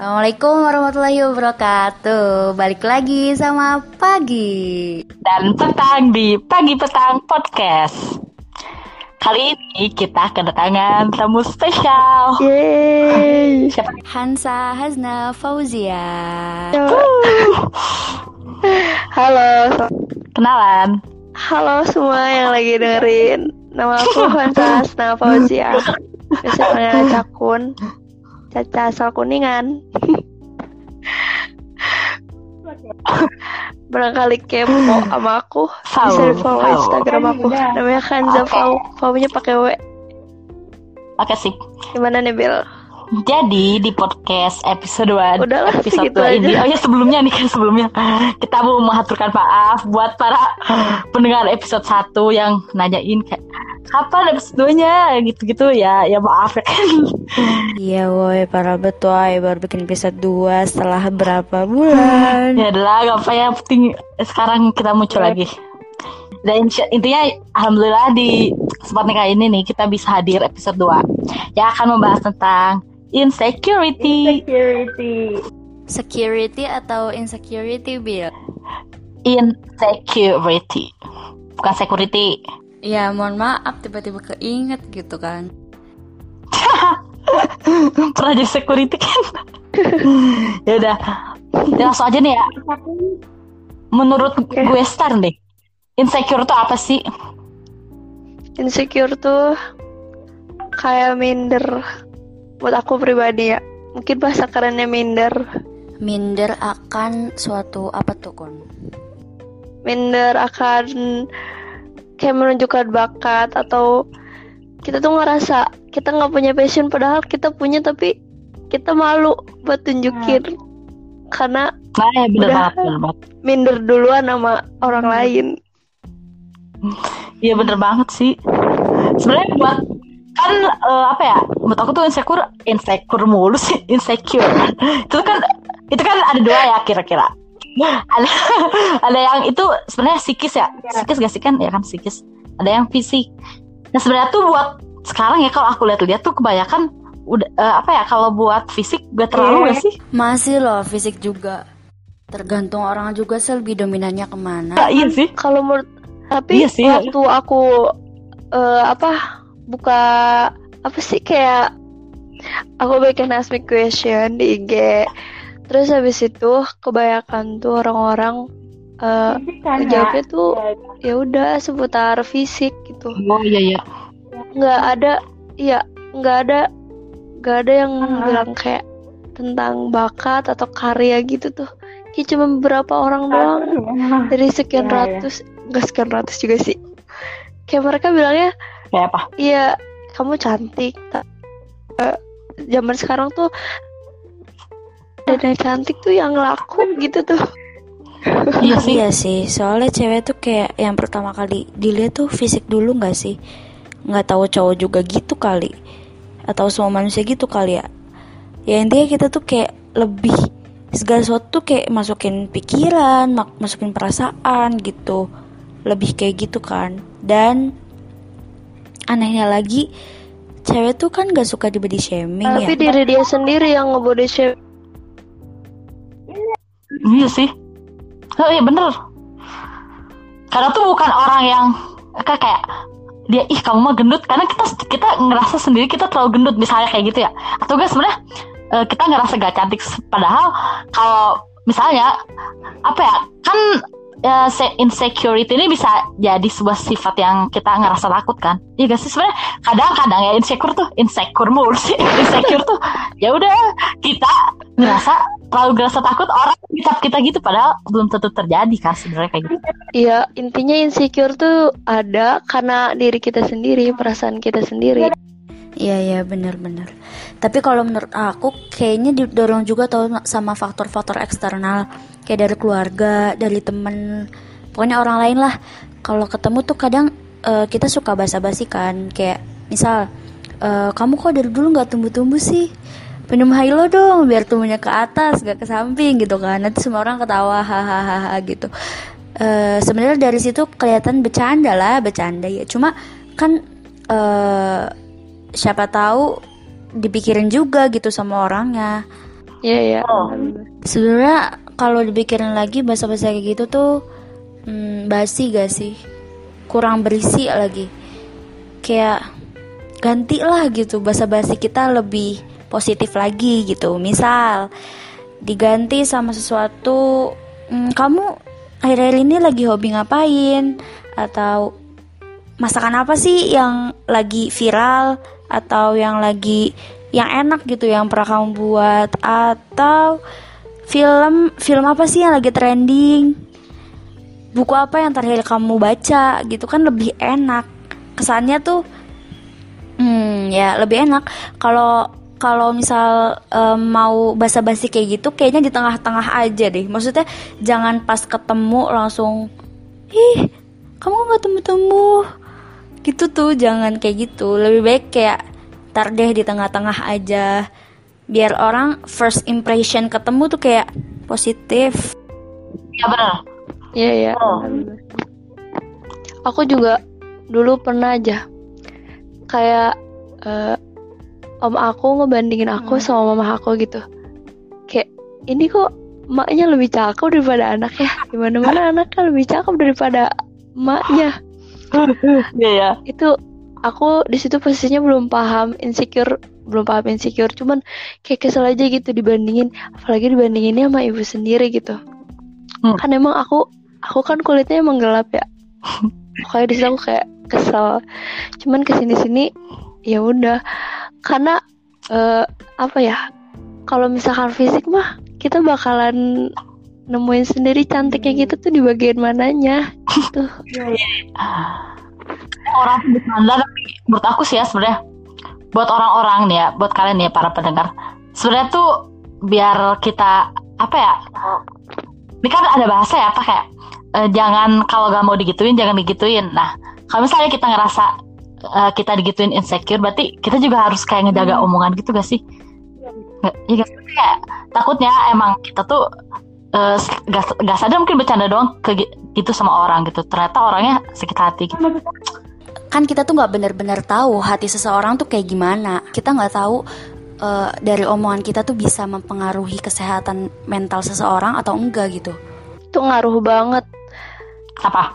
Assalamualaikum warahmatullahi wabarakatuh. Balik lagi sama pagi dan petang di Pagi Petang Podcast. Kali ini kita kedatangan tamu spesial. Yeay. Siapa? Hansa Hazna Fauzia. Halo, Kenalan. halo semua yang lagi dengerin. Nama aku Hansa Hasna Fauzia. Biasa panggil Cakun. Caca asal kuningan. Barangkali kepo sama aku Fau, bisa di follow Fau. Instagram aku namanya Hanza Oke. Fau Fau-nya pakai W Oke sip. gimana nih Bill Jadi di podcast episode 2 Udahlah, episode segitu 2 ini. aja. Oh ya sebelumnya nih kan sebelumnya. Kita mau mengaturkan maaf Buat para pendengar episode 1 Yang nanyain kayak Kapan episode 2 nya Gitu-gitu. Ya Ya maaf ya kan. Iya woi, para betuai baru bikin episode 2 setelah berapa bulan? Ya adalah gak apa yang penting Sekarang kita muncul lagi. Dan intinya alhamdulillah di kesempatan kali ini nih kita bisa hadir episode 2 yang akan membahas tentang insecurity. Security atau insecurity, Bill? insecurity. Bukan security. Ya mohon maaf tiba-tiba keinget gitu kan. pernah jadi security kan? Ya udah. Ya, langsung aja nih ya. Menurut gue star deh insecure itu apa sih? Insecure tuh kayak minder buat aku pribadi ya mungkin bahasa kerennya minder Minder akan suatu apa tuh kon? minder akan kayak menunjukkan bakat atau kita tuh ngerasa kita nggak punya passion padahal kita punya tapi kita malu buat tunjukin karena nah ya bener Udah. banget bener banget minder duluan sama orang lain Iya bener banget sih. Sebenarnya buat kan eh, apa ya? Menurut aku tuh insecure, insecure mulu sih, insecure. itu kan itu kan ada dua ya kira-kira. Ada ada yang itu sebenarnya psikis ya, psikis gak sih kan? Ya kan psikis. Ada yang fisik. Nah sebenarnya tuh buat sekarang ya kalau aku lihat-lihat tuh kebanyakan udah eh, apa ya kalau buat fisik gak terlalu gak sih? Masih loh fisik juga. Tergantung orang juga sih lebih dominannya ke mana. Nah, iya sih. kalau menurut tapi Iya sih. waktu aku eh, apa buka apa sih kayak aku bikin ask me question di IG terus habis itu kebanyakan tuh orang-orang eh jawabnya tuh ya udah seputar fisik gitu. Oh iya iya. nggak ada iya nggak ada nggak ada yang bilang kayak tentang bakat atau karya gitu tuh. Kayak cuma beberapa orang doang. Dari sekian ratus nggak sekian ratus juga sih. Kayak mereka bilangnya Kayak apa? iya kamu cantik eh, zaman sekarang tuh dan yang cantik tuh yang laku gitu tuh Iya sih. Iya sih, soalnya cewek tuh kayak yang pertama kali dilihat tuh fisik dulu nggak sih? Nggak tahu cowok juga gitu kali, atau semua manusia gitu kali ya? Ya intinya kita tuh kayak lebih segala sesuatu tuh kayak masukin pikiran, mak- masukin perasaan gitu, lebih kayak gitu kan? Dan anehnya lagi, cewek tuh kan nggak suka di body shaming ya? tapi diri dia sendiri yang ngebody shape Iya sih. Oh iya bener. Karena tuh bukan orang yang kayak kayak dia ih kamu mah gendut karena kita kita ngerasa sendiri kita terlalu gendut misalnya kayak gitu ya atau enggak sebenarnya eh, kita ngerasa gak cantik padahal kalau misalnya apa ya kan se- insecurity ini bisa jadi sebuah sifat yang kita ngerasa takut kan? Iya gak sih? Sebenarnya kadang-kadang ya insecure tuh insecure mulu sih. Insecure tuh ya udah kita ngerasa terlalu ngerasa takut orang bisa kita gitu padahal belum tentu terjadi kan sebenarnya kayak gitu. Iya, intinya insecure tuh ada karena diri kita sendiri, perasaan kita sendiri. Iya iya benar-benar. Tapi kalau menurut aku kayaknya didorong juga tau sama faktor-faktor eksternal kayak dari keluarga, dari temen, pokoknya orang lain lah. Kalau ketemu tuh kadang eh, kita suka basa-basi kan, kayak misal eh, kamu kok dari dulu nggak tumbuh-tumbuh sih? Minum Hilo dong biar tumbuhnya ke atas gak ke samping gitu kan. Nanti semua orang ketawa hahaha gitu. Eh, Sebenarnya dari situ kelihatan bercanda lah, bercanda ya. Cuma kan siapa tahu dipikirin juga gitu sama orangnya Iya iya. Oh. Sebenarnya kalau dipikirin lagi bahasa-bahasa kayak gitu tuh hmm, basi gak sih? Kurang berisi lagi. Kayak ganti lah gitu bahasa-basi kita lebih positif lagi gitu. Misal diganti sama sesuatu hmm, kamu akhir-akhir ini lagi hobi ngapain atau masakan apa sih yang lagi viral atau yang lagi yang enak gitu yang pernah kamu buat atau film film apa sih yang lagi trending? Buku apa yang terakhir kamu baca gitu kan lebih enak. Kesannya tuh hmm ya lebih enak. Kalau kalau misal em, mau basa-basi kayak gitu kayaknya di tengah-tengah aja deh. Maksudnya jangan pas ketemu langsung ih kamu nggak temu-temu gitu tuh jangan kayak gitu lebih baik kayak tar deh di tengah-tengah aja biar orang first impression ketemu tuh kayak positif Iya benar. Iya iya. Oh. Aku juga dulu pernah aja kayak eh, om aku ngebandingin aku Hmm. sama mama aku gitu. Kayak ini kok emaknya lebih cakep daripada anaknya. Gimana mana anaknya lebih cakep daripada emaknya. Iya ya. Itu aku di situ posisinya belum paham insecure, belum paham insecure. Cuman kayak kesel aja gitu dibandingin, apalagi dibandinginnya sama ibu sendiri gitu. Hmm. Kan emang aku aku kan kulitnya emang gelap ya. Pokoknya di situ aku kayak kesel. Cuman ke sini sini ya udah karena eh, apa ya? Kalau misalkan fisik mah kita bakalan nemuin sendiri cantiknya gitu tuh di bagian mananya gitu. Orang tuh bercanda tapi menurut aku sih ya sebenarnya buat orang-orang nih ya, buat kalian nih ya para pendengar. Sebenarnya tuh biar kita apa ya? Ini kan ada bahasa ya apa kayak eh, jangan kalau gak mau digituin jangan digituin. Nah, kalau misalnya kita ngerasa eh, kita digituin insecure, berarti kita juga harus kayak ngejaga omongan gitu gak sih? Iya? Kayak takutnya emang kita tuh eh, gak, gak sadar mungkin bercanda doang ke gitu sama orang gitu. Ternyata orangnya sakit hati gitu. kan kita tuh nggak benar-benar tahu hati seseorang tuh kayak gimana kita nggak tahu eh, dari omongan kita tuh bisa mempengaruhi kesehatan mental seseorang atau enggak gitu Itu ngaruh banget. Apa?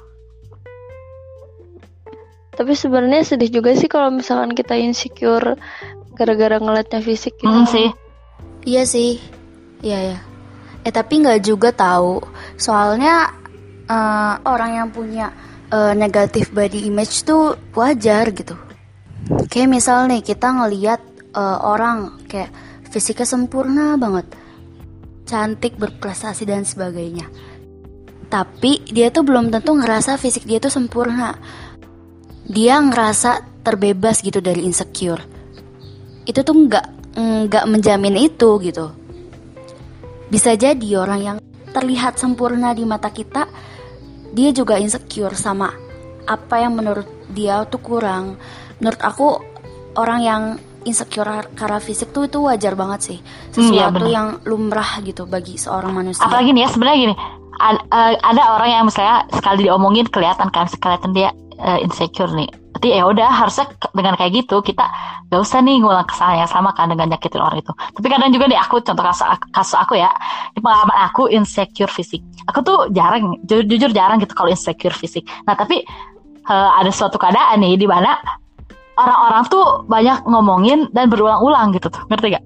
Tapi sebenarnya sedih juga sih kalau misalkan kita insecure gara-gara ngeliatnya fisik gitu. Hmm, sih. iya sih iya ya eh tapi nggak juga tahu. Soalnya eh, orang yang punya eh, negatif body image tuh wajar gitu. Kayak misal nih kita ngeliat eh, orang kayak fisiknya sempurna banget cantik berprestasi dan sebagainya. Tapi dia tuh belum tentu ngerasa fisik dia tuh sempurna. Dia ngerasa terbebas gitu dari insecure. Itu tuh nggak nggak menjamin itu gitu bisa jadi orang yang terlihat sempurna di mata kita dia juga insecure sama apa yang menurut dia tuh kurang. Menurut aku orang yang insecure karena fisik tuh itu wajar banget sih. Hmm, iya, sesuatu benar. yang lumrah gitu bagi seorang manusia. Apalagi nih ya sebenarnya gini, ad- eh, ada orang yang misalnya sekali diomongin kelihatan kan, kelihatan dia eh, insecure nih. Berarti ya udah harusnya dengan kayak gitu kita gak usah nih ngulang kesalahan yang sama kan dengan nyakitin orang itu. Tapi kadang juga nih aku contoh kasus, kasus aku ya, di pengalaman aku insecure fisik. Aku tuh jarang, ju- jujur jarang gitu kalau insecure fisik. Nah tapi eh, ada suatu keadaan nih di mana orang-orang tuh banyak ngomongin dan berulang-ulang gitu tuh, ngerti gak?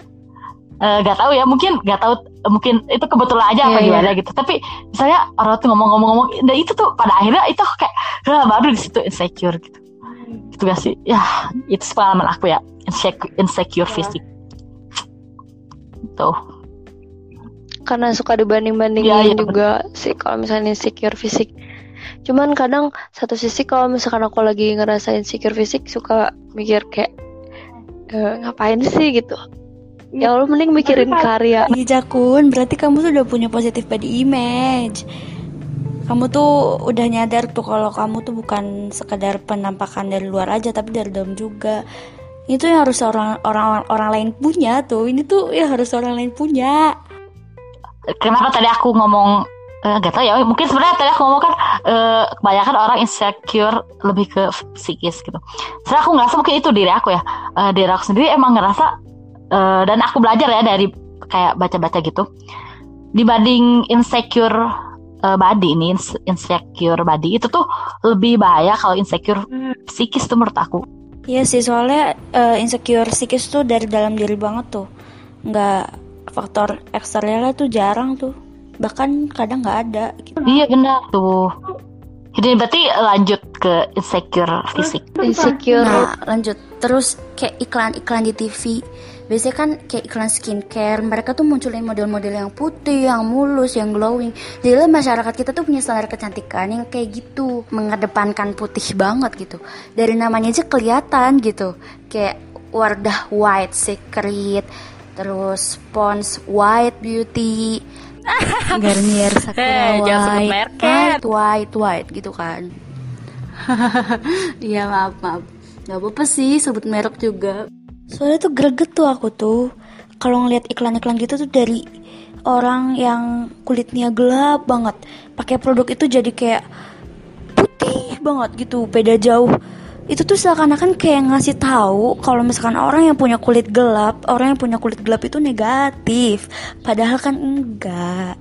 Eh, gak tahu ya mungkin gak tahu mungkin itu kebetulan aja apa Iya, iya. gimana gitu. Tapi misalnya orang tuh ngomong-ngomong-ngomong dan itu tuh pada akhirnya itu kayak "Lah, baru di situ insecure gitu. Gitu gak sih? Ya itu pengalaman aku ya insecure, insecure fisik. Tuh Karena suka dibanding-bandingin Iya, iya, juga sih kalau misalnya insecure fisik. Cuman kadang satu sisi kalau misalkan aku lagi ngerasa insecure fisik suka mikir kayak "Eh, ngapain sih? gitu. Ya Allah mending mikirin karya. Iya Jakun, berarti kamu tuh udah punya positif body image. Kamu tuh udah nyadar tuh kalau kamu tuh bukan sekedar penampakan dari luar aja, tapi dari dalam juga. Itu yang harus orang orang orang lain punya tuh. Ini tuh ya harus orang lain punya. kenapa tadi aku ngomong eh, gak tau ya mungkin sebenarnya tadi aku ngomong kan eh, kebanyakan orang insecure lebih ke psikis gitu sebenarnya aku ngerasa mungkin itu diri aku ya Eh, diri aku sendiri emang ngerasa eh, dan aku belajar ya dari kayak baca-baca gitu. Dibanding insecure uh, body ini ins- insecure body itu tuh lebih bahaya kalau insecure psikis tuh menurut aku. Iya sih soalnya eh, insecure psikis tuh dari dalam diri banget tuh. Nggak faktor eksternalnya tuh jarang tuh. Bahkan kadang nggak ada gitu. iya benar tuh. Jadi berarti lanjut ke insecure fisik. Insecure. Nah lanjut. Terus kayak iklan-iklan di TV biasanya kan kayak iklan skincare mereka tuh munculin model-model yang putih yang mulus yang glowing. Jadi masyarakat kita tuh punya standar kecantikan yang kayak gitu mengedepankan putih banget gitu. Dari namanya aja kelihatan gitu. Kayak Wardah White Secret terus Pond's White Beauty Garnier Sakura Eh, jangan sebut White merek. White White White gitu kan. Iya maaf maaf. Gak apa-apa sih sebut merek juga Soalnya tuh greget tuh aku tuh. Kalau ngeliat iklan-iklan gitu tuh dari Orang yang kulitnya gelap banget pakai produk itu jadi kayak Putih banget gitu Beda jauh. Itu tuh seakan-akan kayak ngasih tahu kalau misalkan orang yang punya kulit gelap, orang yang punya kulit gelap itu negatif, padahal kan enggak.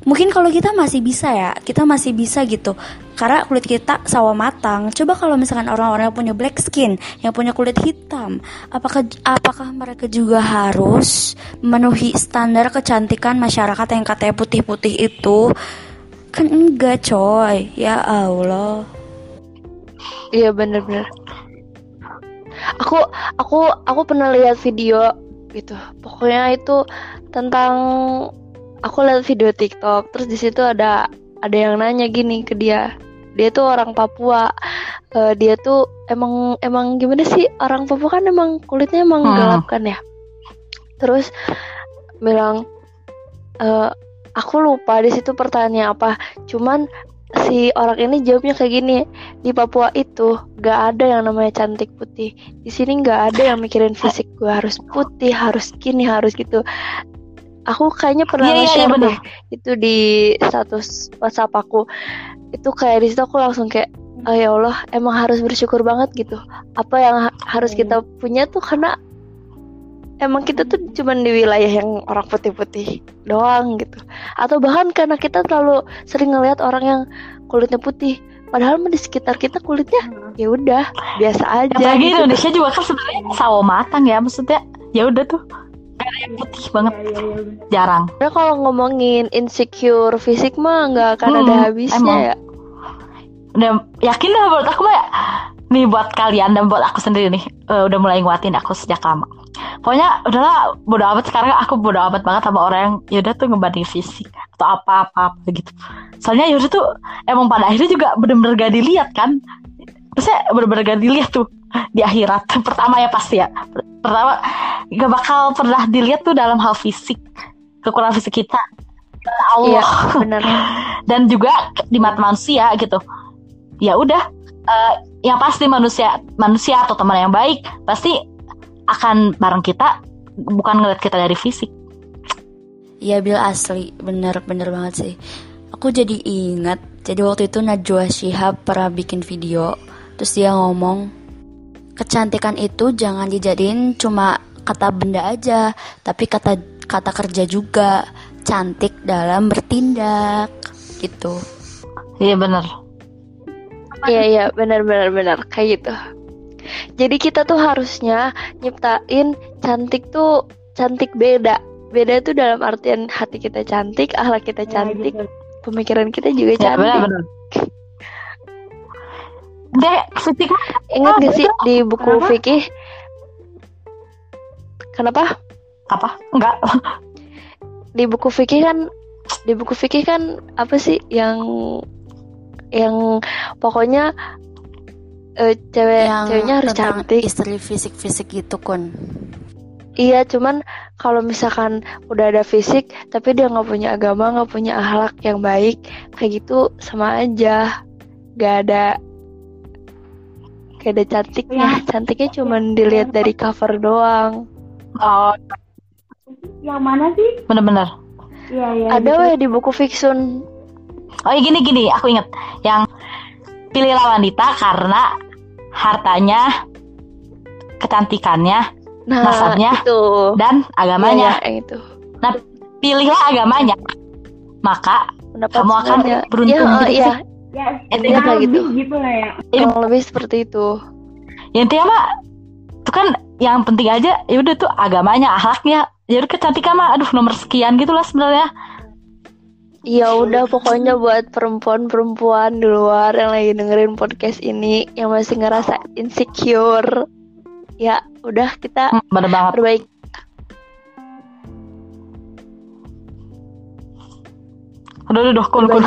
Mungkin kalau kita masih bisa ya, kita masih bisa gitu. Karena kulit kita sawo matang. Coba kalau misalkan orang-orang yang punya black skin, yang punya kulit hitam, apakah apakah mereka juga harus memenuhi standar kecantikan masyarakat yang katanya putih-putih itu? Kan enggak, coy. Ya Allah. Iya bener-bener. Aku aku aku pernah lihat video gitu. Pokoknya itu tentang aku lihat video TikTok. Terus di situ ada ada yang nanya gini ke dia. Dia tuh orang Papua. Eh, dia tuh emang emang gimana sih orang Papua kan emang kulitnya emang Hmm. gelap kan ya. Terus bilang eh, aku lupa di situ pertanyaannya apa. Cuman si orang ini jawabnya kayak gini di Papua itu gak ada yang namanya cantik putih di sini gak ada yang mikirin fisik gue harus putih harus gini harus gitu aku kayaknya pernah Iya, iya, iya, nge-share bener. deh. Itu di status WhatsApp aku. Itu kayak di situ aku langsung kayak oh ya Allah emang harus bersyukur banget gitu. Apa yang ha- harus kita punya tuh karena emang kita tuh cuman di wilayah yang orang putih-putih doang gitu. Atau bahkan karena kita terlalu sering ngelihat orang yang kulitnya putih padahal di sekitar kita kulitnya ya udah biasa aja apalagi gitu. Indonesia juga kan sebenarnya sawo matang ya maksudnya ya udah tuh Ada yang putih banget. Jarang. Karena kalau ngomongin insecure fisik mah nggak akan ada Hmm, habisnya emang. ya. Udah yakin lah buat aku mah ya. nih buat kalian dan buat aku sendiri nih. Eh, udah mulai nguatin aku sejak lama. Pokoknya udahlah bodo amat sekarang. Aku bodo amat banget sama orang yang yaudah tuh ngebanding fisik atau apa apa apa gitu. Soalnya yaudah tuh emang pada akhirnya juga bener-bener gak dilihat kan. Terusnya bener-bener gak dilihat tuh di akhirat. Pertama ya pasti ya. Pertama gak bakal pernah dilihat tuh dalam hal fisik kekurangan fisik kita. Allah. Iya benar. Dan juga di mata manusia gitu. Ya udah eh, yang pasti manusia manusia atau teman yang baik pasti akan bareng kita bukan ngeliat kita dari fisik. Iya Bil asli. Bener-bener banget sih. Aku jadi ingat Jadi waktu itu Najwa Shihab pernah bikin video Terus dia ngomong Kecantikan itu jangan dijadiin cuma kata benda aja Tapi kata kata kerja juga. Cantik dalam bertindak Gitu. Iya bener iya iya benar benar benar. Kayak gitu. Jadi kita tuh harusnya nyiptain cantik tuh cantik beda. Beda tuh dalam artian hati kita cantik akhlak kita cantik pemikiran kita juga ya bener cantik deh fisik ingat Oh, gak sih di buku Kenapa? fikih kenapa? Apa? Enggak. Di buku fikih kan di buku fikih kan apa sih yang yang pokoknya eh, cewek Yang ceweknya harus cantik. istri fisik-fisik gitu kun. Iya cuman kalau misalkan udah ada fisik tapi dia nggak punya agama nggak punya akhlak yang baik kayak gitu sama aja. Gak ada gak ada cantiknya. Cantiknya cuman dilihat dari cover doang. Oh. Yang mana sih? bener-bener. Iya, iya. ada weh di buku fiksun oh ya gini gini. Aku inget yang pilihlah wanita karena hartanya kecantikannya Nah, Nasabnya itu. dan agamanya. Iya, yang itu. Pilihlah agamanya, maka Pendapat Kamu akan sebenarnya- beruntung Iya, gitu iya, Ya, Itu kurang kayak gitu. lebih gitu lah ya. kurang lebih seperti itu. ya intinya mah itu kan yang penting aja ya udah tuh agamanya, akhlaknya. Ya udah kecantikan mah aduh nomor sekian gitu lah sebenarnya. Ya udah pokoknya buat perempuan-perempuan di luar yang lagi dengerin podcast ini yang masih ngerasa insecure. Ya, udah kita Hmm, bener banget. perbaiki Aduh, aduh, aduh, cool, cool,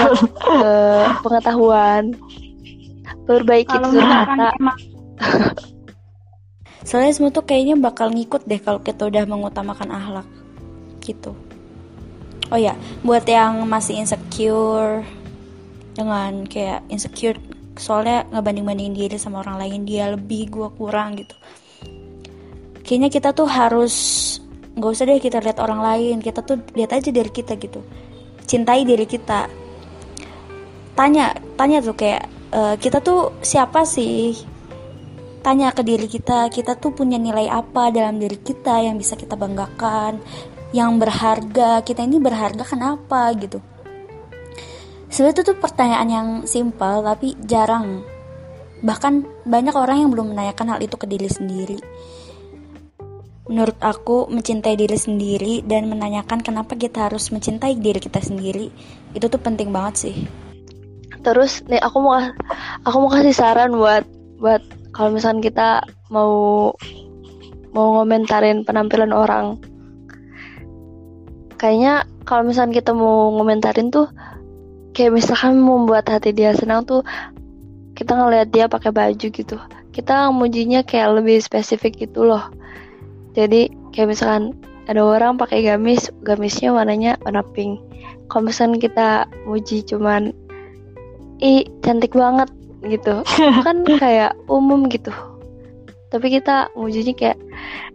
eh, pengetahuan. Perbaiki kata. Soalnya semua tuh kayaknya bakal ngikut deh kalau kita udah mengutamakan akhlak gitu. Oh ya, buat yang masih insecure dengan kayak insecure soalnya ngebanding-bandingin diri sama orang lain dia lebih gua kurang gitu. Kayaknya kita tuh harus nggak usah deh kita lihat orang lain, kita tuh lihat aja diri kita gitu. Cintai diri kita. Tanya, tanya tuh kayak eh, kita tuh siapa sih? tanya ke diri kita, kita tuh punya nilai apa dalam diri kita yang bisa kita banggakan, yang berharga, kita ini berharga kenapa gitu. Sebenarnya tuh pertanyaan yang simpel tapi jarang. Bahkan banyak orang yang belum menanyakan hal itu ke diri sendiri. Menurut aku, mencintai diri sendiri dan menanyakan kenapa kita harus mencintai diri kita sendiri itu tuh penting banget sih. Terus nih aku mau aku mau kasih saran buat buat kalau misalkan kita mau mau ngomentarin penampilan orang. Kayaknya kalau misalkan kita mau ngomentarin tuh kayak misalkan membuat hati dia senang tuh kita ngelihat dia pakai baju gitu. Kita mujinya kayak lebih spesifik gitu loh. Jadi kayak misalkan ada orang pakai gamis, gamisnya warnanya warna pink. Kalau misalkan kita muji cuman ih cantik banget gitu kan kayak umum gitu tapi kita mujinya kayak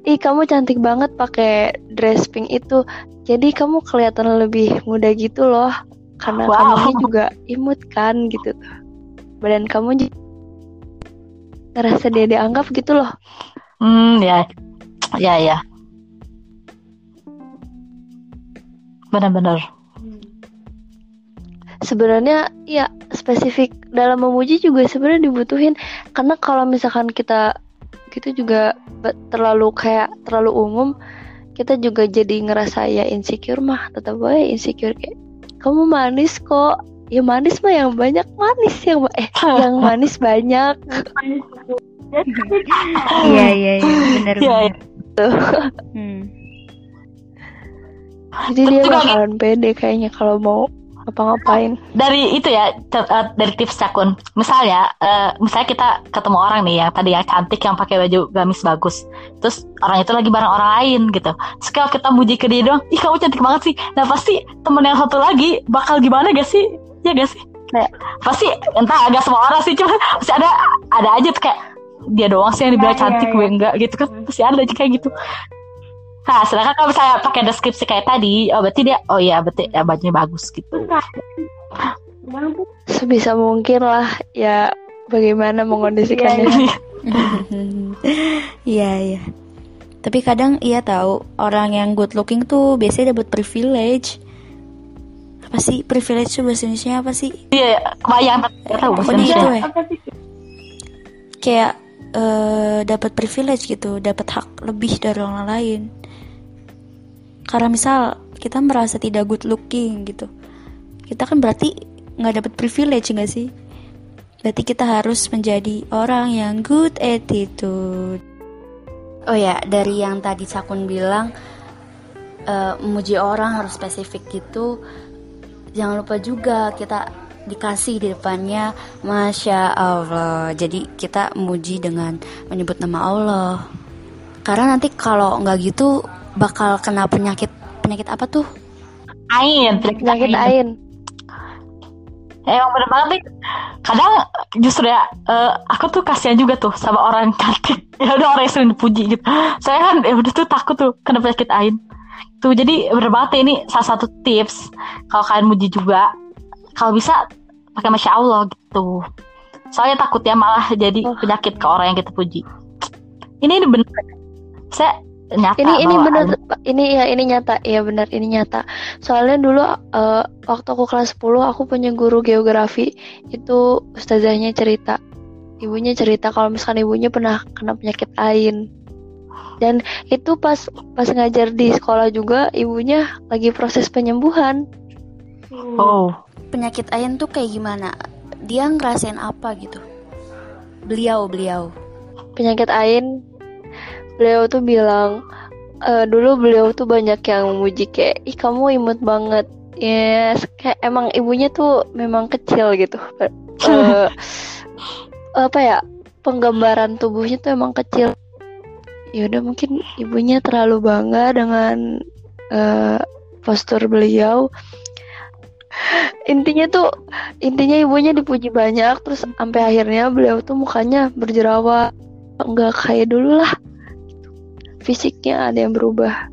ih kamu cantik banget pakai dress pink itu jadi kamu kelihatan lebih muda gitu loh karena Wow. kamunya juga imut kan gitu badan kamu ngerasa dia dianggap gitu loh Hmm, ya. Ya, ya. Benar-benar. sebenarnya ya spesifik dalam memuji juga sebenarnya dibutuhin. Karena kalau misalkan kita gitu juga terlalu kayak terlalu umum kita juga jadi ngerasa ya insecure mah tetap aja insecure. Kayak kamu manis kok. Ya manis mah yang banyak manis yang eh yang manis banyak. Iya iya iya. Benar Iya. Hmm. jadi dia Juga- bakalan pede kayaknya kalau mau ngapa-ngapain Dari itu ya, eh, dari tips Cakun. Misalnya, eh, misalnya kita ketemu orang nih yang tadi yang cantik yang pakai baju gamis bagus. Terus orang itu lagi bareng orang lain gitu. Terus kalau kita muji ke dia doang, ih kamu cantik banget sih. Nah pasti temen yang satu lagi bakal gimana gak sih? Ya gak sih? Kayak pasti entah agak semua orang sih, cuma pasti ada ada aja tuh kayak dia doang sih yang dibilang Ya, ya, cantik ya. gue enggak gitu kan pasti ada aja kayak gitu nah sedangkan kalau misalnya pakai deskripsi kayak tadi oh berarti dia oh iya berarti ya bajunya bagus gitu sebisa mungkin lah ya bagaimana mengkondisikannya Iya iya. Tapi kadang iya tahu orang yang good looking tuh biasanya dapat privilege. Apa sih privilege tuh bahasa Indonesia apa sih? iya kebayang tahu bahasa Pokoknya Indonesia. itu ya. apa sih? Kayak eh, dapat privilege gitu, dapat hak lebih dari orang lain. Karena misal kita merasa tidak good looking gitu, kita kan berarti nggak dapat privilege nggak sih? Berarti kita harus menjadi orang yang good attitude. Oh ya, dari yang tadi Sakun bilang eh, memuji orang harus spesifik gitu. Jangan lupa juga kita dikasih di depannya Masya Allah. Jadi kita memuji dengan menyebut nama Allah. Karena nanti kalau nggak gitu bakal kena penyakit penyakit apa tuh? Ain, penyakit ain Emang bener banget nih. Kadang justru ya, eh, aku tuh kasihan juga tuh sama orang yang cantik. Ya udah orang yang sering dipuji gitu. Saya kan ya udah tuh takut tuh kena penyakit ain. Tuh jadi bener banget ya, ini salah satu tips kalau kalian muji juga. Kalau bisa pakai masya Allah gitu. Soalnya takutnya malah jadi Oh. penyakit ke orang yang kita puji. Ini ini bener. Saya nyata ini ini ada- ini ya ini nyata. Ya benar ini nyata. Soalnya dulu eh, waktu aku kelas 10 aku punya guru geografi. Itu ustazahnya cerita. Ibunya cerita kalau misalkan ibunya pernah kena penyakit ain dan itu pas pas ngajar di sekolah juga ibunya lagi proses penyembuhan. Oh Penyakit Ain tuh kayak gimana? Dia ngerasain apa gitu? Beliau, beliau. penyakit ain beliau tuh bilang eh, dulu beliau tuh banyak yang muji kayak ih kamu imut banget ya kayak emang ibunya tuh memang kecil gitu Eh, apa ya penggambaran tubuhnya tuh emang kecil ya udah mungkin ibunya terlalu bangga dengan eh, postur beliau intinya tuh intinya ibunya dipuji banyak terus sampai akhirnya beliau tuh mukanya berjerawat. Nggak kayak dulu lah. Fisiknya ada yang berubah.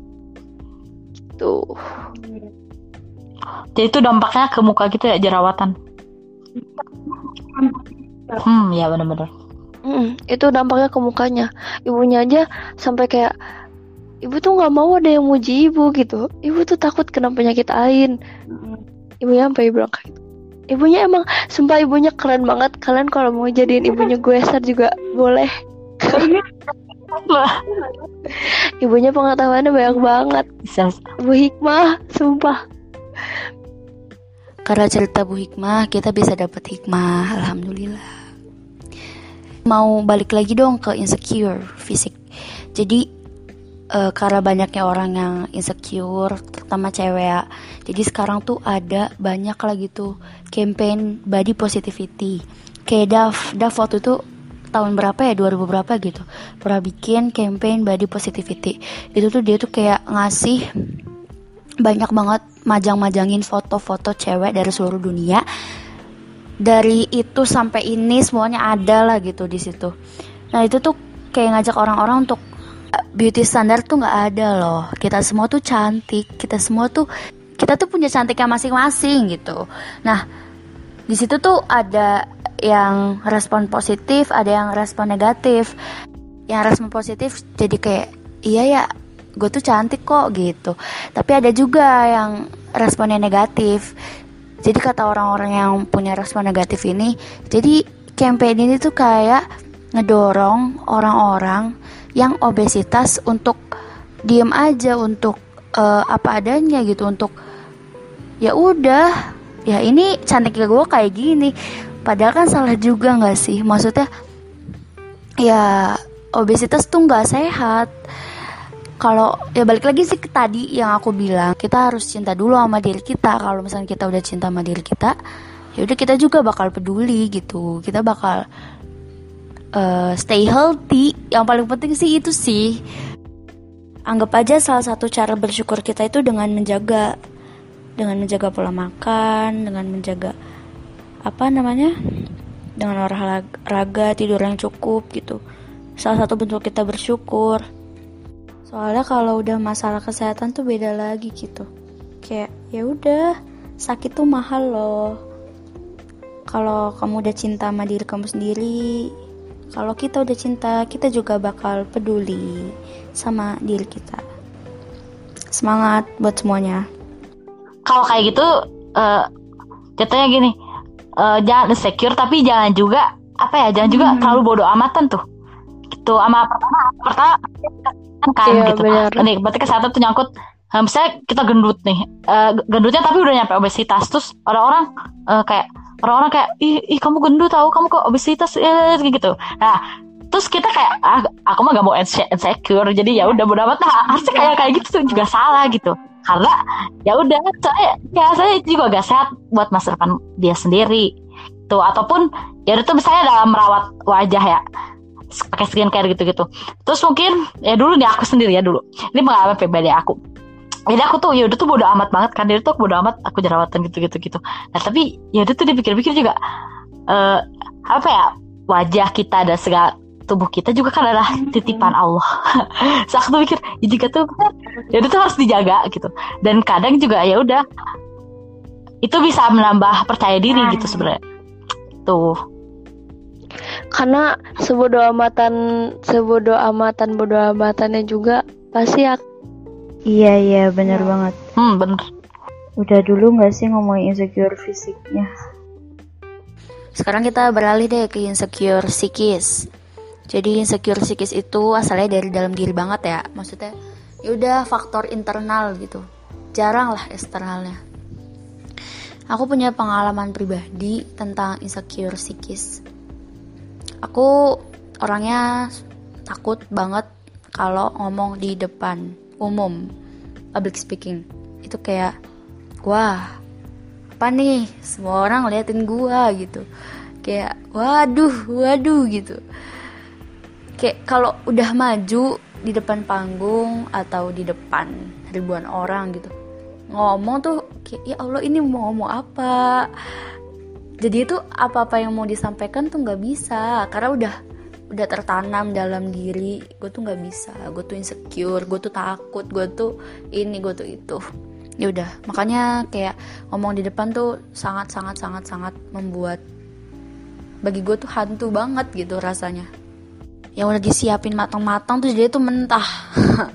Gitu. Jadi itu dampaknya ke muka gitu ya jerawatan? Hmm ya benar-benar Mm, itu dampaknya ke mukanya. Ibunya aja sampai kayak ibu tuh nggak mau ada yang muji ibu gitu. Ibu tuh takut kena penyakit ain ibunya sampai bilang kayak gitu ibunya emang sumpah ibunya keren banget kalian kalau mau jadiin ibunya gue juga boleh ibunya pengetahuannya banyak banget bisa ibu hikmah sumpah Karena cerita Bu Hikmah, kita bisa dapat hikmah. Alhamdulillah. Mau balik lagi dong ke insecure fisik. Jadi eh, karena banyaknya orang yang insecure, terutama cewek ya. Jadi sekarang tuh ada banyak lagi tuh campaign body positivity. Kayak Daf, Daf waktu itu tahun berapa ya? 2000 berapa gitu. Pernah bikin campaign body positivity. Itu tuh dia tuh kayak ngasih banyak banget majang-majangin foto-foto cewek dari seluruh dunia. Dari itu sampai ini semuanya ada lah gitu di situ. Nah itu tuh kayak ngajak orang-orang untuk beauty standar tuh nggak ada loh. Kita semua tuh cantik. Kita semua tuh kita tuh punya cantiknya masing-masing gitu. Nah di situ tuh ada yang respon positif ada yang respon negatif. Yang respon positif jadi kayak iya ya gue tuh cantik kok gitu. Tapi ada juga yang responnya negatif. Jadi kata orang-orang yang punya respon negatif ini jadi campaign ini tuh kayak ngedorong orang-orang yang obesitas untuk diem aja untuk eh, apa adanya gitu untuk ya udah ya ini cantiknya gue kayak gini. Padahal kan salah juga nggak sih? Maksudnya ya obesitas tuh nggak sehat. Kalau ya balik lagi sih ke tadi yang aku bilang kita harus cinta dulu sama diri kita. Kalau misalnya kita udah cinta sama diri kita ya udah kita juga bakal peduli gitu. Kita bakal eh, stay healthy. Yang paling penting sih itu sih anggap aja salah satu cara bersyukur kita itu dengan menjaga dengan menjaga pola makan dengan menjaga apa namanya dengan olahraga tidur yang cukup gitu. Salah satu bentuk kita bersyukur. Soalnya kalau udah masalah kesehatan tuh beda lagi gitu. Kayak ya udah sakit tuh mahal loh. Kalau kamu udah cinta sama diri kamu sendiri kalau kita udah cinta kita juga bakal peduli sama diri kita. Semangat buat semuanya. Kalau kayak gitu eh jatuhnya gini eh, jangan insecure tapi jangan juga apa ya jangan juga terlalu bodoh amatan tuh. Gitu sama pertama pertama kan Iya, gitu. benar. nih berarti kesehatan tuh nyangkut eh, misalnya kita gendut nih eh, gendutnya tapi udah nyampe obesitas terus orang-orang eh, kayak orang-orang kayak ih, ih kamu gendut tahu kamu kok obesitas eh, gitu. Nah terus kita kayak ah, aku mah gak mau inse- insecure jadi ya udah bodo amat nah harusnya kayak kayak gitu tuh juga salah gitu. Karena ya udah saya ya saya juga gak sehat buat masa depan dia sendiri. Tuh ataupun ya itu misalnya dalam merawat wajah ya pakai skincare gitu-gitu. Terus mungkin ya dulu nih aku sendiri ya dulu. Ini pengalaman pribadi aku jadi aku tuh ya udah tuh bodo amat banget kan dia tuh bodo amat aku jerawatan gitu-gitu gitu nah tapi ya udah tuh dipikir-pikir juga eh apa ya wajah kita dan segala tubuh kita juga kan adalah titipan Allah. so aku tuh mikir ya juga tuh ya udah tuh harus dijaga gitu. Dan kadang juga ya udah itu bisa menambah percaya diri gitu sebenarnya. Tuh. karena sebodoh amatan sebodoh amatan bodoh amatannya juga pasti Iya iya bener banget. hmm bener Udah dulu nggak sih ngomongin insecure fisiknya? Sekarang kita beralih deh ke insecure psikis. Jadi insecure psikis itu asalnya dari dalam diri banget ya. Maksudnya ya udah faktor internal gitu. Jarang lah eksternalnya. Aku punya pengalaman pribadi tentang insecure psikis. Aku orangnya takut banget kalau ngomong di depan umum, public speaking. Itu kayak wah apa nih? Semua orang liatin gua gitu. Kayak waduh waduh gitu. Kayak kalau udah maju di depan panggung atau di depan ribuan orang gitu ngomong tuh kayak ya Allah ini mau ngomong apa? Jadi itu apa-apa yang mau disampaikan tuh nggak bisa karena udah udah tertanam dalam diri gue tuh nggak bisa gue tuh insecure gue tuh takut gue tuh ini gue tuh itu. Ya udah makanya kayak ngomong di depan tuh sangat sangat sangat sangat membuat bagi gue tuh hantu banget gitu rasanya. Yang udah disiapin matang-matang tuh jadi tuh mentah.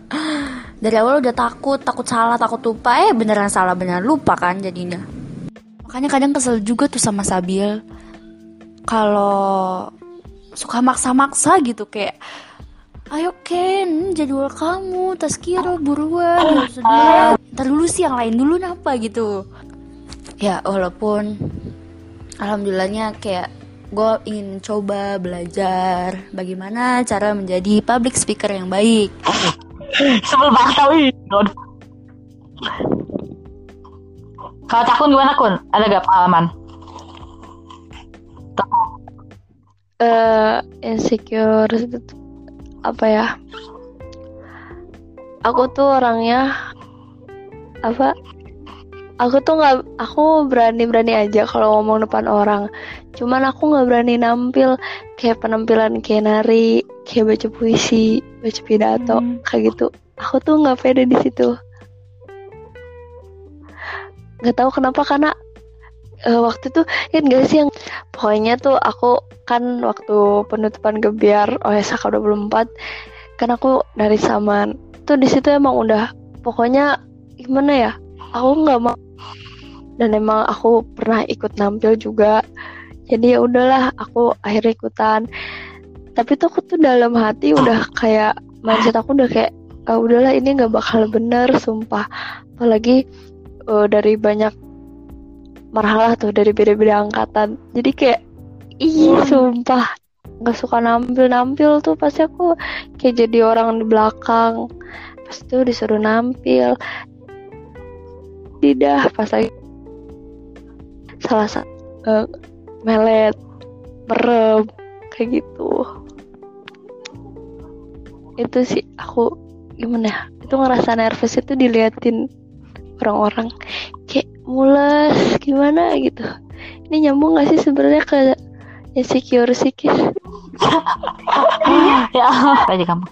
Dari awal udah takut takut salah takut lupa. Eh beneran salah beneran lupa kan jadinya. Makanya kadang kesel juga tuh sama Sabil. Kalau suka maksa-maksa gitu kayak ayo Ken jadwal kamu Taskiro buruan ntar dulu sih yang lain dulu napa gitu. Ya walaupun alhamdulillahnya kayak gue ingin coba belajar bagaimana cara menjadi public speaker yang baik. Sebel banget tau kalau cakun gimana kun? Ada gak pengalaman eh insecure itu tuh apa ya? Aku tuh orangnya apa? Aku tuh nggak aku berani berani aja kalau ngomong depan orang. Cuman aku nggak berani nampil. Kayak penampilan kayak nari kayak baca puisi baca pidato Hmm. kayak gitu. Aku tuh nggak pede di situ. Nggak tahu kenapa karena eh, waktu itu kan gak sih yang pokoknya tuh aku kan waktu penutupan gebiar OSK 24 kan aku dari Saman. Tuh di situ emang udah pokoknya gimana ya aku nggak mau. Dan emang aku pernah ikut nampil juga. Jadi ya udahlah aku akhirnya ikutan. Tapi tuh aku tuh dalam hati udah kayak mindset aku udah kayak "Ah, udahlah ini nggak bakal bener sumpah. Apalagi eh, dari banyak marhalah tuh dari beda-beda angkatan. Jadi kayak ih sumpah. Nggak suka nampil-nampil tuh. Pasti aku kayak jadi orang di belakang. Pas itu disuruh nampil. Tidak pas lagi salah satu eh, melet merem kayak gitu. Itu sih aku gimana ya? Itu ngerasa nervous itu diliatin orang-orang mules gimana gitu. Ini nyambung gak sih sebenarnya ke insecure psikis ya aja kamu.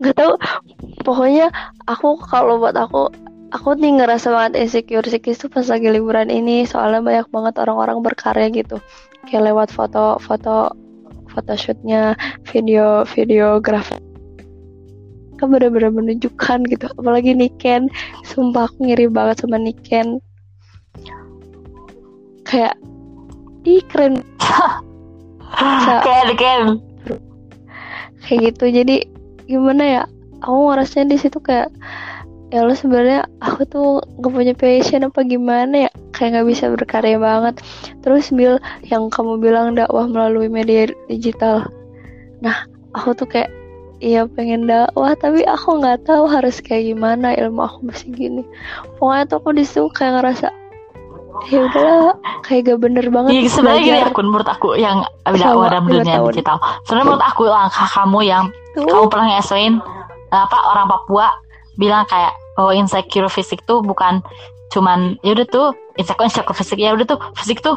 Nggak tahu pokoknya aku kalau buat aku aku nih ngerasa banget insecure psikis tuh pas lagi liburan ini soalnya banyak banget orang-orang berkarya gitu. Kayak lewat foto foto photoshootnya video videografer kan bener-bener menunjukkan gitu. Apalagi Niken. Sumpah aku ngiri banget sama Niken. Kayak ih keren. Bisa. Ken Ken kayak gitu. Jadi gimana ya? Aku ngerasanya di situ kayak ya Allah sebenarnya aku tuh gak punya passion apa gimana ya? Kayak nggak bisa berkarya banget. Terus Bill yang kamu bilang dakwah melalui media digital. Nah aku tuh kayak iya pengen dakwah tapi aku nggak tahu harus kayak gimana ilmu aku masih gini pokoknya tuh aku di situ kayak ngerasa ya udahlah kayak gak bener banget Iya sebenarnya gini aku menurut aku yang dakwah dalam dunia digital. Sebenarnya menurut aku langkah kamu yang Tuh. kamu pernah ngesuin apa orang Papua bilang kayak oh insecure fisik tuh bukan cuman ya udah tuh insecure insecure fisik ya udah tuh fisik tuh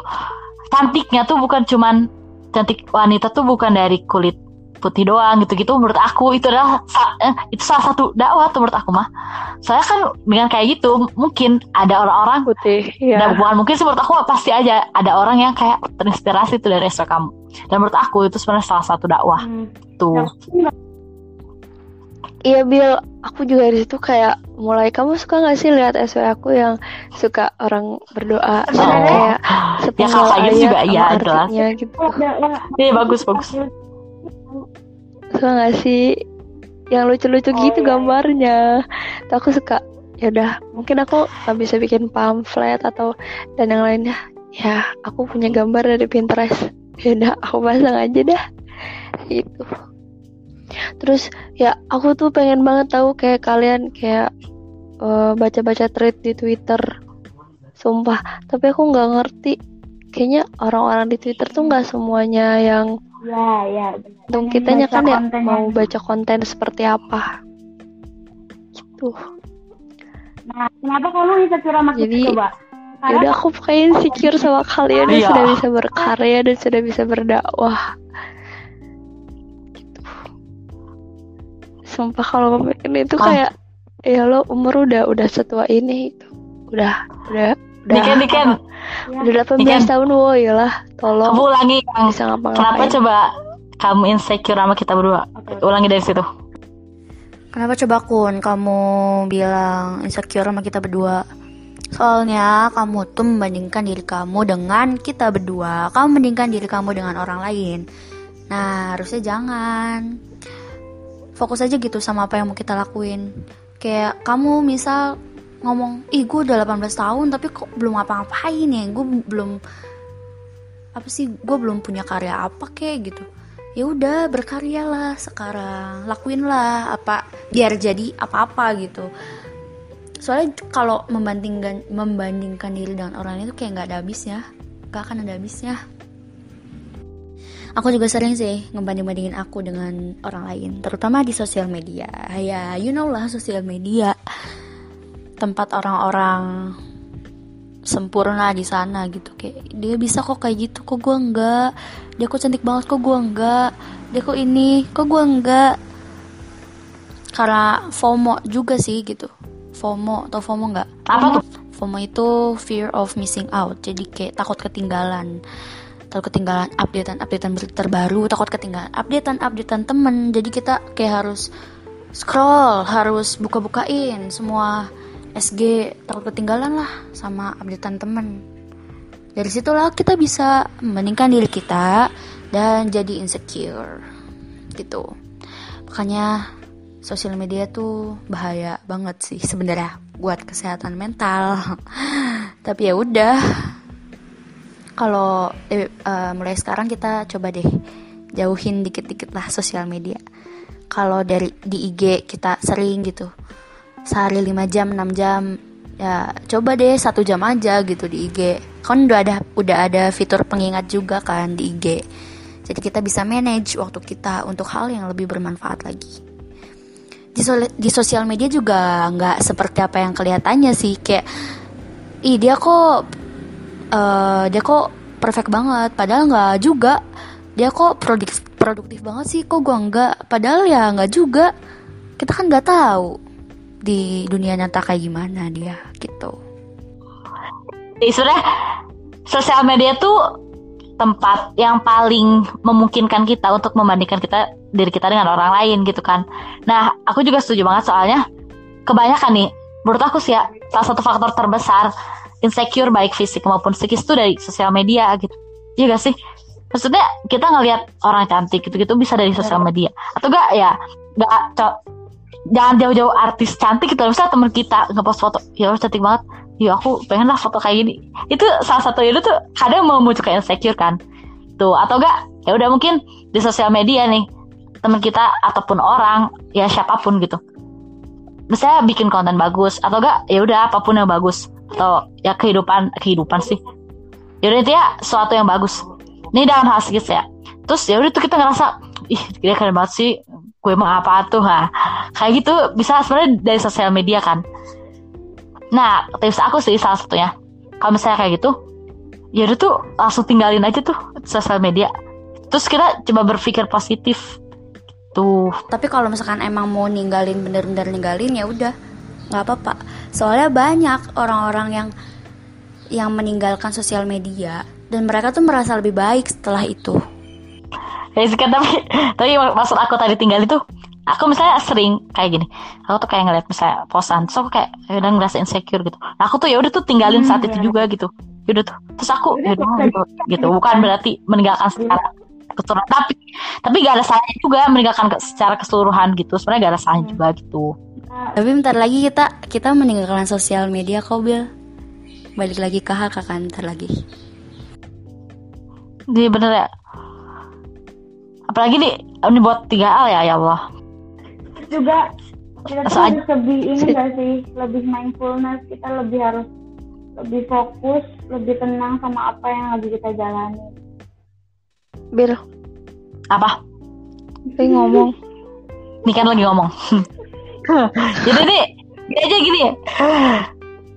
cantiknya tuh bukan cuman cantik wanita tuh bukan dari kulit putih doang gitu-gitu menurut aku itu adalah sa- eh, itu salah satu dakwah tuh menurut aku mah soalnya kan dengan kayak gitu mungkin ada orang-orang putih dan ya bukan mungkin sih menurut aku pasti aja ada orang yang kayak terinspirasi tuh dari SW kamu dan menurut aku itu sebenarnya salah satu dakwah Hmm. tuh Iya Bill, aku juga di situ kayak mulai kamu suka gak sih lihat SW aku yang suka orang berdoa dan Oh. kayak Ya kayak gitu juga iya jelas. gitu. Iya bagus bagus. Suka gak sih yang lucu-lucu Oh, gitu iya, gambarnya? Tuh aku suka. Ya udah, mungkin aku nggak bisa bikin pamflet atau dan yang lainnya. Ya, aku punya gambar dari Pinterest. Ya udah, aku pasang aja dah. Gitu. Terus ya aku tuh pengen banget tahu kayak kalian kayak eh, baca-baca thread di Twitter. Sumpah, tapi aku nggak ngerti. Kayaknya orang-orang di Twitter tuh nggak semuanya yang Ya, ya. benar. Untung Pengen kitanya baca kan ya mau yang- baca konten seperti apa. Gitu. Nah, kenapa kamu insecure sama kita Jadi, coba? Ya udah aku pokoknya insecure sama kalian yang Iya. sudah bisa berkarya dan sudah bisa berdakwah. Gitu. Sumpah kalau ngomongin itu Ah. kayak ya lo umur udah udah setua ini itu. Udah udah Diken Diken, udah 18 tahun woi lah. Tolong kamu ulangi yang bisa kenapa coba kamu insecure sama kita berdua? Oke. Ulangi dari situ. Kenapa coba Kun kamu bilang insecure sama kita berdua? Soalnya kamu tuh membandingkan diri kamu dengan kita berdua. Kamu membandingkan diri kamu dengan orang lain. Nah, harusnya jangan. Fokus aja gitu sama apa yang mau kita lakuin. Kayak kamu misal ngomong, ih gue udah 18 tahun tapi kok belum ngapa-ngapain ya. Gue belum apa sih gue belum punya karya apa kayak gitu. Ya udah berkaryalah sekarang. Lakuin lah apa biar jadi apa-apa gitu. Soalnya kalau membandingkan membandingkan diri dengan orang itu kayak nggak ada habisnya. Nggak akan ada habisnya. Aku juga sering sih ngebanding-bandingin aku dengan orang lain terutama di sosial media. Ya you know lah sosial media tempat orang-orang sempurna di sana gitu. Kayak dia bisa kok kayak gitu kok gue enggak? Dia kok cantik banget kok gue enggak? Dia kok ini kok gue enggak? Karena FOMO juga sih gitu. FOMO atau FOMO enggak? Apa tuh? FOMO itu fear of missing out. Jadi kayak takut ketinggalan. Takut ketinggalan updatean updatean berita terbaru takut ketinggalan updatean updatean temen. Jadi kita kayak harus scroll harus buka-bukain semua SG takut ketinggalan lah sama updatean temen. Dari situlah kita bisa membandingkan diri kita dan jadi insecure gitu. Makanya sosial media tuh bahaya banget sih sebenarnya buat kesehatan mental. Tapi ya udah. Kalau eh, eh, mulai sekarang kita coba deh jauhin dikit-dikit lah sosial media. Kalau dari di IG kita sering gitu sehari 5 jam 6 jam. Ya coba deh satu jam aja gitu di IG kan udah ada udah ada fitur pengingat juga kan di IG jadi kita bisa manage waktu kita untuk hal yang lebih bermanfaat lagi. Di, sol- di sosial media juga nggak seperti apa yang kelihatannya sih. Kayak ih dia kok eh, dia kok perfect banget. Padahal nggak juga. Dia kok produktif produktif banget sih kok gua nggak. Padahal ya nggak juga. Kita kan nggak tahu di dunia nyata kayak gimana dia gitu sebenarnya sosial media tuh tempat yang paling memungkinkan kita untuk membandingkan kita diri kita dengan orang lain gitu kan. Nah, aku juga setuju banget soalnya kebanyakan nih, menurut aku sih ya salah satu faktor terbesar insecure baik fisik maupun psikis itu dari sosial media gitu. Iya gak sih? Maksudnya kita ngelihat orang cantik gitu-gitu bisa dari sosial media atau gak ya gak jangan jauh-jauh artis cantik gitu. Misalnya temen kita ngepost foto ya Allah cantik banget. Ya aku pengen lah foto kayak gini. Itu salah satu itu tuh kadang memunculkan insecure kan. Tuh atau enggak ya udah mungkin di sosial media nih teman kita ataupun orang ya siapa pun gitu. Misalnya bikin konten bagus atau enggak ya udah apa pun yang bagus atau ya kehidupan kehidupan sih. Ya udah ya suatu yang bagus. Ini dalam hal psikis ya. Terus ya udah tuh kita ngerasa ih dia keren banget sih gue emang apa tuh ha. Kayak gitu bisa sebenarnya dari sosial media kan. Nah tips aku sih salah satunya. Kalau misalnya kayak gitu ya udah tuh langsung tinggalin aja tuh sosial media. Terus kita coba berpikir positif. Tuh tapi kalau misalkan emang mau ninggalin bener-bener ninggalin ya udah. Nggak apa-apa. Soalnya banyak orang-orang yang yang meninggalkan sosial media dan mereka tuh merasa lebih baik setelah itu ya sih kan tapi tapi maksud aku tadi tinggal itu aku misalnya sering kayak gini aku tuh kayak ngeliat misalnya posan terus aku kayak ya udah ngerasa insecure gitu. Nah aku tuh ya udah tuh tinggalin saat itu juga gitu. Yaudah tuh terus aku ya udah gitu, gitu. Bukan berarti meninggalkan secara keseluruhan tapi tapi gak ada salahnya juga meninggalkan secara keseluruhan gitu. Sebenarnya gak ada salahnya juga gitu. Tapi bentar lagi kita kita meninggalkan sosial media kok Bil. Balik lagi ke hak kan bentar lagi. jadi bener ya apalagi nih ini buat 3L ya ya Allah. Juga kita tuh lebih ini gak sih? Lebih mindfulness kita lebih harus lebih fokus lebih tenang sama apa yang lagi kita jalani. Bil, apa? Tapi ngomong. ini kan lagi ngomong. Jadi nih gini aja gini.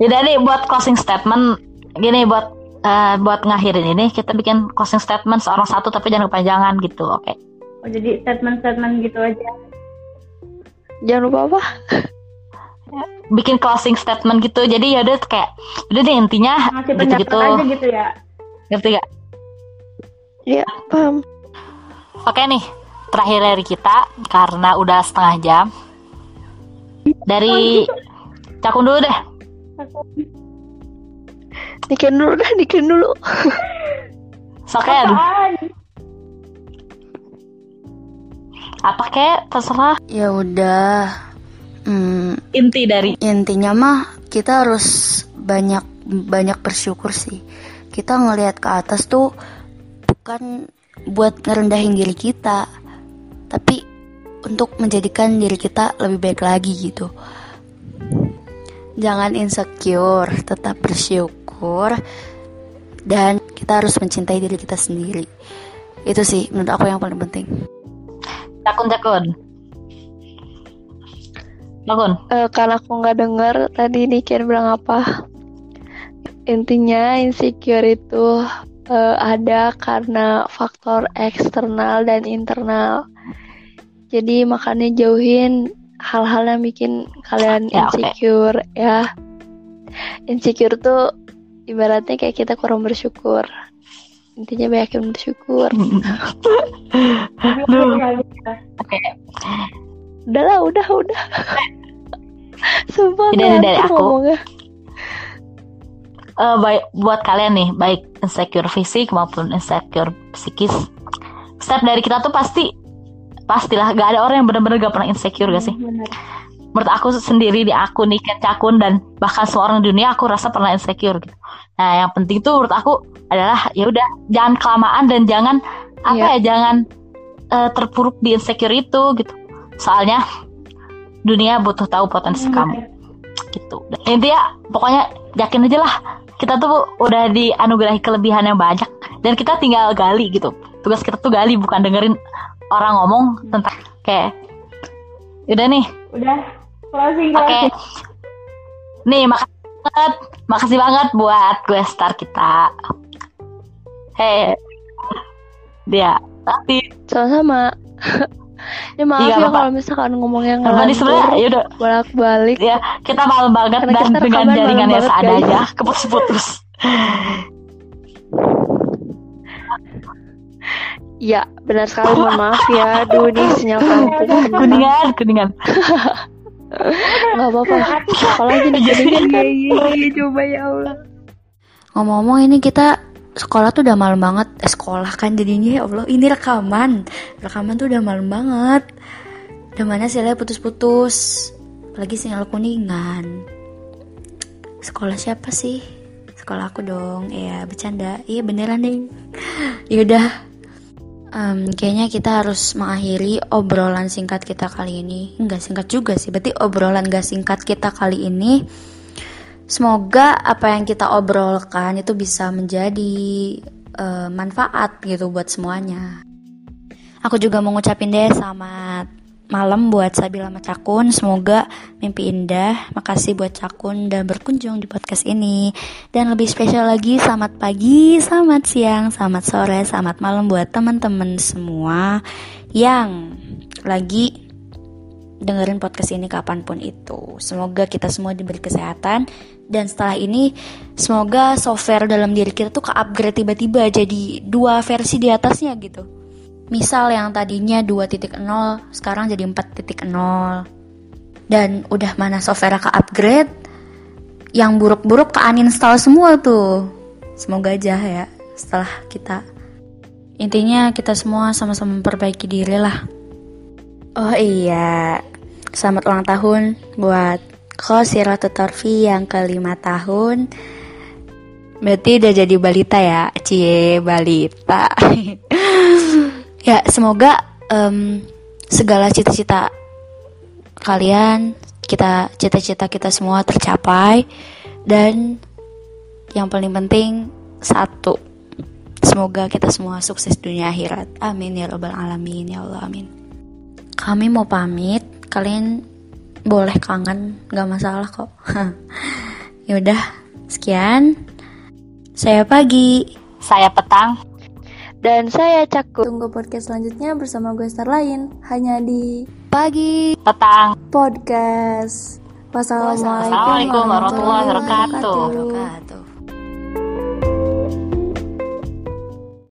Jadi nih buat closing statement gini buat eh, buat ngakhirin ini kita bikin closing statement seorang satu tapi jangan kepanjangan gitu oke? Oh, jadi statement-statement gitu aja. Jangan lupa apa? bikin closing statement gitu jadi ya udah kayak udah deh intinya ngasih gitu gitu aja gitu ya. Ngerti gak Ya, paham. oke nih terakhir dari kita karena udah setengah jam. Dari cakun dulu deh Nikin dulu dah, nikin dulu. Soken Apaan? apa kek terserah Ya udah. Hmm, inti dari intinya mah kita harus banyak banyak bersyukur sih. Kita ngelihat ke atas tuh bukan buat ngerendahin diri kita, tapi untuk menjadikan diri kita lebih baik lagi gitu. Jangan insecure, tetap bersyukur dan kita harus mencintai diri kita sendiri. Itu sih menurut aku yang paling penting. cakun cakun cakun Eh, karena aku nggak denger tadi Nikin bilang apa. Intinya insecure itu eh, ada karena faktor eksternal dan internal. Jadi makanya jauhin hal-hal yang bikin kalian Ya, oke. insecure ya. Insecure tuh ibaratnya kayak kita kurang bersyukur. Intinya banyakin bersyukur. Duh. Udah lah, udah, udah. Sumpah Ini dari- dari aku. ngomongnya. Eh, baik buat kalian nih baik insecure fisik maupun insecure psikis setiap dari kita tuh pasti pastilah gak ada orang yang benar-benar gak pernah insecure gak sih? Bener. menurut aku sendiri di aku nih Ken Cakun dan bahkan semua orang di dunia aku rasa pernah insecure gitu. Nah yang penting tuh menurut aku adalah ya udah jangan kelamaan dan jangan apa Iya. ya jangan eh, terpuruk di insecure itu gitu. Soalnya dunia butuh tahu potensi kamu gitu. Dan intinya pokoknya yakin aja lah kita tuh udah dianugerahi kelebihan yang banyak dan kita tinggal gali gitu. Tugas kita tuh gali bukan dengerin orang ngomong tentang kayak udah nih. Udah closing oke. closing. Nih makasih banget. Makasih banget buat gue star kita. Hei. Dia. Tapi Sama-sama. ya maaf Iya, ya Bapak. kalau misalkan ngomongnya nih sebenarnya ngelantur ya udah bolak-balik. ya kita malam banget Karena dan dengan jaringan yang seadanya. keputus-putus Ya, benar sekali. Mohon maaf ya. Aduh, ini sinyal kampung. kuningan kuningan Gak apa-apa. Kalau aja nih kuningan kan. Iya, iya, coba ya Allah. Ngomong-ngomong ini kita sekolah tuh udah malam banget. Eh, sekolah kan jadinya ya Allah. Ini rekaman. Rekaman tuh udah malam banget. Udah mana sinyalnya putus-putus. Apalagi sinyal kuningan. Sekolah siapa sih? Sekolah aku dong. Iya, bercanda. Iya beneran deh. Yaudah. Em, kayaknya kita harus mengakhiri obrolan singkat kita kali ini. Enggak singkat juga sih. Berarti obrolan gak singkat kita kali ini. Semoga apa yang kita obrolkan itu bisa menjadi eh, manfaat gitu buat semuanya. Aku juga mau ngucapin deh selamat malam buat Sabila sama Cakun. Semoga mimpi indah. Makasih buat Cakun dan berkunjung di podcast ini. Dan lebih spesial lagi selamat pagi, selamat siang, selamat sore, selamat malam buat teman-teman semua yang lagi dengerin podcast ini kapan pun itu. Semoga kita semua diberi kesehatan dan setelah ini semoga software dalam diri kita tuh ke-upgrade tiba-tiba jadi dua versi di atasnya gitu. Misal yang tadinya 2.0 sekarang jadi 4.0. Dan udah mana software ke upgrade, yang buruk-buruk ke uninstall semua tuh. Semoga aja ya setelah kita. Intinya kita semua sama-sama memperbaiki diri lah. Oh iya, selamat ulang tahun buat Ko Siratul Torfi yang kelima tahun. Berarti udah jadi balita ya, cie balita. ya semoga em, segala cita-cita kalian, kita cita-cita kita semua tercapai dan yang paling penting satu, semoga kita semua sukses dunia akhirat. Amin ya robbal alamin ya Allah amin. Kami mau pamit, kalian boleh kangen, gak masalah kok. Yaudah, sekian. Saya pagi. Saya petang. Dan saya Cakut. Tunggu podcast selanjutnya bersama gue star lain hanya di Pagi. Petang. podcast. Wassalamualaikum warahmatullahi. Wabarakatuh.